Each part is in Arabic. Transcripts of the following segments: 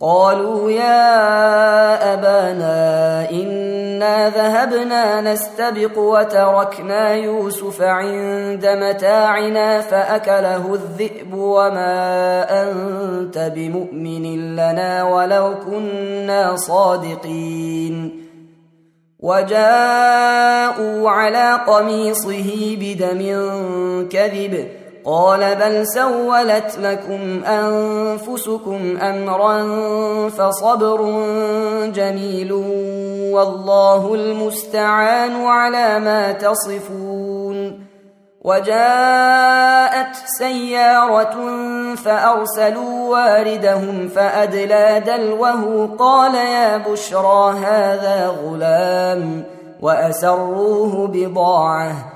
قالوا يا أبانا إنا ذهبنا نستبق وتركنا يوسف عند متاعنا فأكله الذئب وما أنت بمؤمن لنا ولو كنا صادقين. وجاءوا على قميصه بدم كذب قال بل سولت لكم أنفسكم أمرا فصبر جميل والله المستعان على ما تصفون وجاءت سيارة فأرسلوا واردهم فأدلى دلوه قال يا بشرى هذا غلام وأسروه بضاعة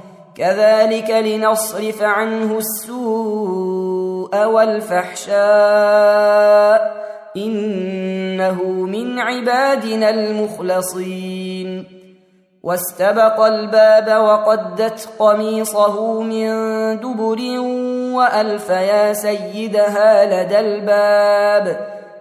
كذلك لنصرف عنه السوء والفحشاء إنه من عبادنا المخلصين. واستبق الباب وقدت قميصه من دبر وألف يا سيدها لدى الباب.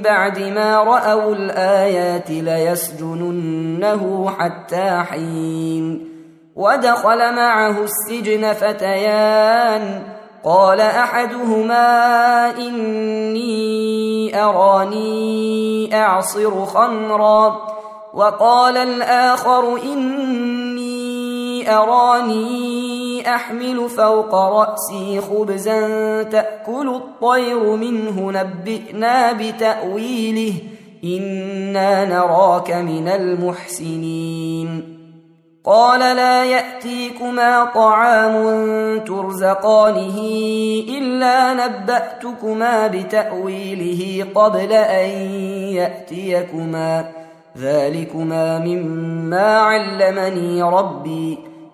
بعد ما رأوا الآيات ليسجننه حتى حين ودخل معه السجن فتيان. قال أحدهما إني أراني أعصر خمرا. وقال الآخر إني أراني أحمل فوق رأسي خبزا تأكل الطير منه نبئنا بتأويله إنا نراك من المحسنين. قال لا يأتيكما طعام ترزقانه إلا نبأتكما بتأويله قبل أن يأتيكما ذلكما مما علمني ربي.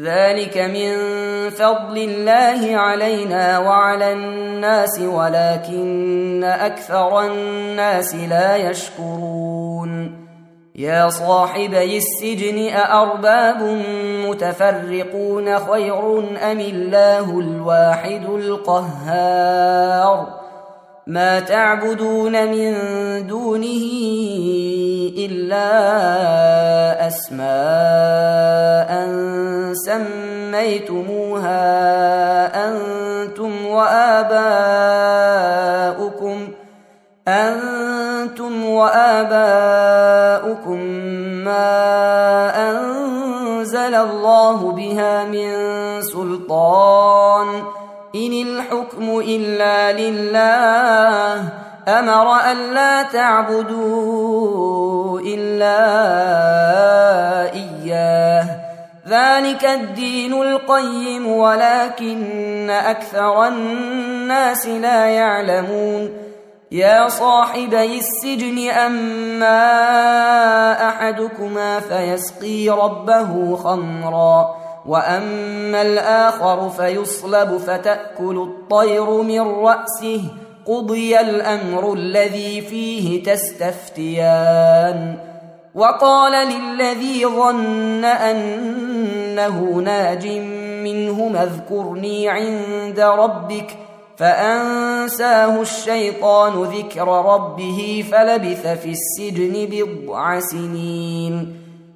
ذلك من فضل الله علينا وعلى الناس ولكن أكثر الناس لا يشكرون. يا صاحبي السجن أأرباب متفرقون خير أم الله الواحد القهار؟ ما تعبدون من دونه إلا أسماء سميتموها أنتم وآباؤكم أنتم وآباؤكم ما أنزل الله بها من سلطان إن الحكم إلا لله أمر ألا تعبدوا إلا إياه. ذلك الدين القيم ولكن أكثر الناس لا يعلمون. يا صاحبي السجن أما أحدكما فيسقي ربه خمرا. وأما الآخر فيصلب فتأكل الطير من رأسه قضي الأمر الذي فيه تستفتيان وقال للذي ظن أنه ناج منهما اذكرني عند ربك ۖ فأنساه الشيطان ذكر ربه فلبث في السجن بضع سنين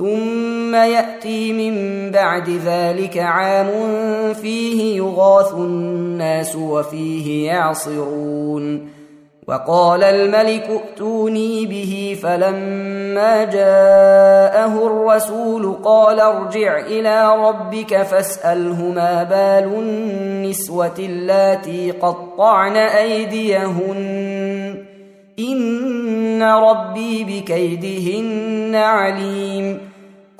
ثم يأتي من بعد ذلك عام فيه يغاث الناس وفيه يعصرون. وقال الملك ائتوني به فلما جاءه الرسول قال ارجع إلى ربك فاسأله ما بال النسوة اللاتي قطعن أيديهن. إن ربي بكيدهن عليم.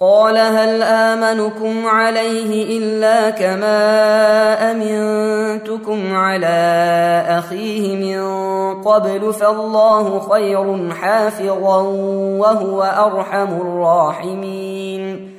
قال هل آمنكم عليه إلا كما أمنتكم على أخيه من قبل فالله خير حافظا وهو أرحم الراحمين.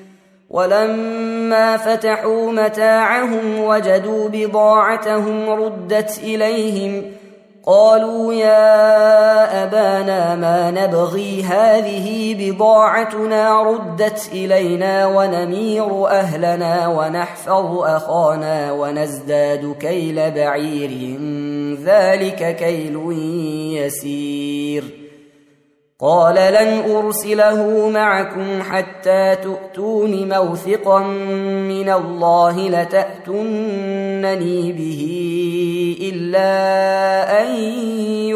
ولما فتحوا متاعهم وجدوا بضاعتهم ردت إليهم قالوا يا أبانا ما نبغي هذه بضاعتنا ردت إلينا ونمير أهلنا ونحفظ أخانا ونزداد كيل بعير. ذلك كيل يسير. قال لن أرسله معكم حتى تؤتون موثقا من الله لتاتونني به إلا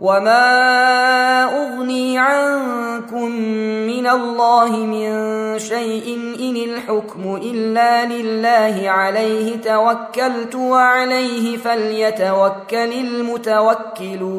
وما اغني عنكم من الله من شيء ان الحكم الا لله عليه توكلت وعليه فليتوكل المتوكلون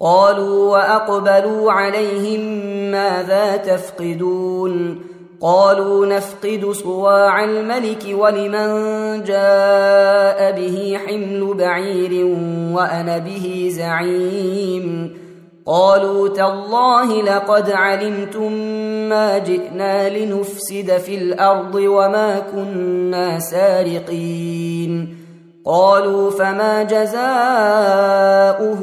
قالوا وأقبلوا عليهم ماذا تفقدون قالوا نفقد صواع الملك ولمن جاء به حمل بعير وأنا به زعيم قالوا تالله لقد علمتم ما جئنا لنفسد في الأرض وما كنا سارقين قالوا فما جزاؤه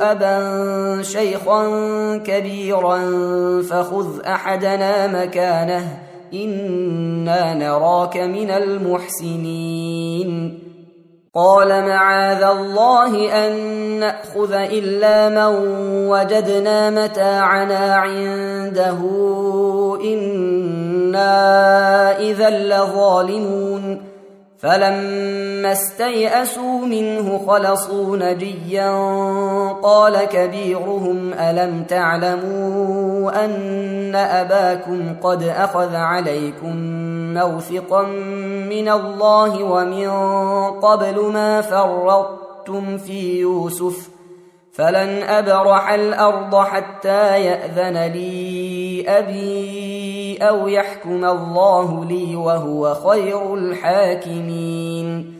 أبا شيخا كبيرا فخذ أحدنا مكانه إنا نراك من المحسنين. قال معاذ الله أن نأخذ إلا من وجدنا متاعنا عنده إنا إذا لظالمون. فلما استيئسوا منه خلصوا نجيا قال كبيرهم ألم تعلموا أن أباكم قد أخذ عليكم موثقا من الله ومن قبل ما فرطتم في يوسف؟ فلن ابرح الأرض حتى ياذن لي ابي أو يحكم الله لي وهو خير الحاكمين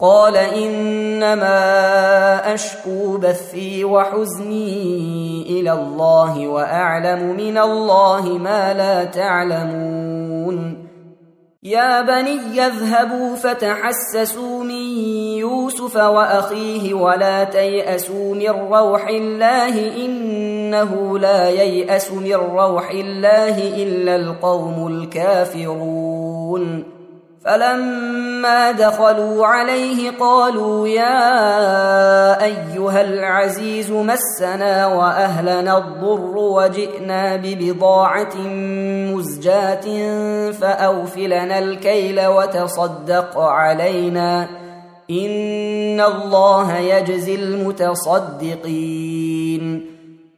قال إنما أشكو بثي وحزني إلى الله وأعلم من الله ما لا تعلمون. يا بني اذهبوا فتحسسوا من يوسف وأخيه ولا تيأسوا من روح الله إنه لا ييأس من روح الله إلا القوم الكافرون. فلما دخلوا عليه قالوا يا أيها العزيز مسنا وأهلنا الضر وجئنا ببضاعة مزجاة فأوفلنا الكيل وتصدق علينا إن الله يجزي المتصدقين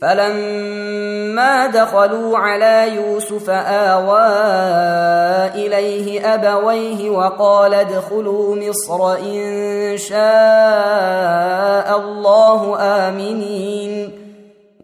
فلما دخلوا على يوسف آوى إليه أبويه وقال ادخلوا مصر إن شاء الله آمنين.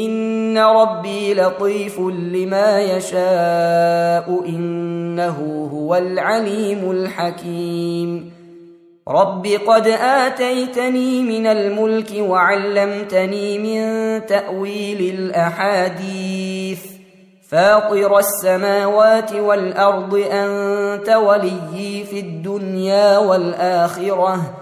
إن ربي لطيف لما يشاء إنه هو العليم الحكيم رب قد آتيتني من الملك وعلمتني من تأويل الأحاديث فاطر السماوات والأرض أنت وليي في الدنيا والآخرة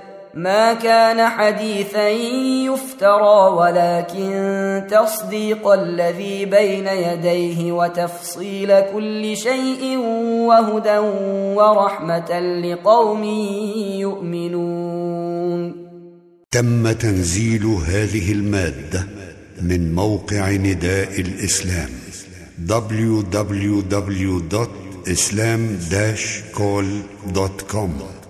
ما كان حديثا يفترى ولكن تصديق الذي بين يديه وتفصيل كل شيء وهدى ورحمة لقوم يؤمنون. تم تنزيل هذه المادة من موقع نداء الإسلام www.islam-call.com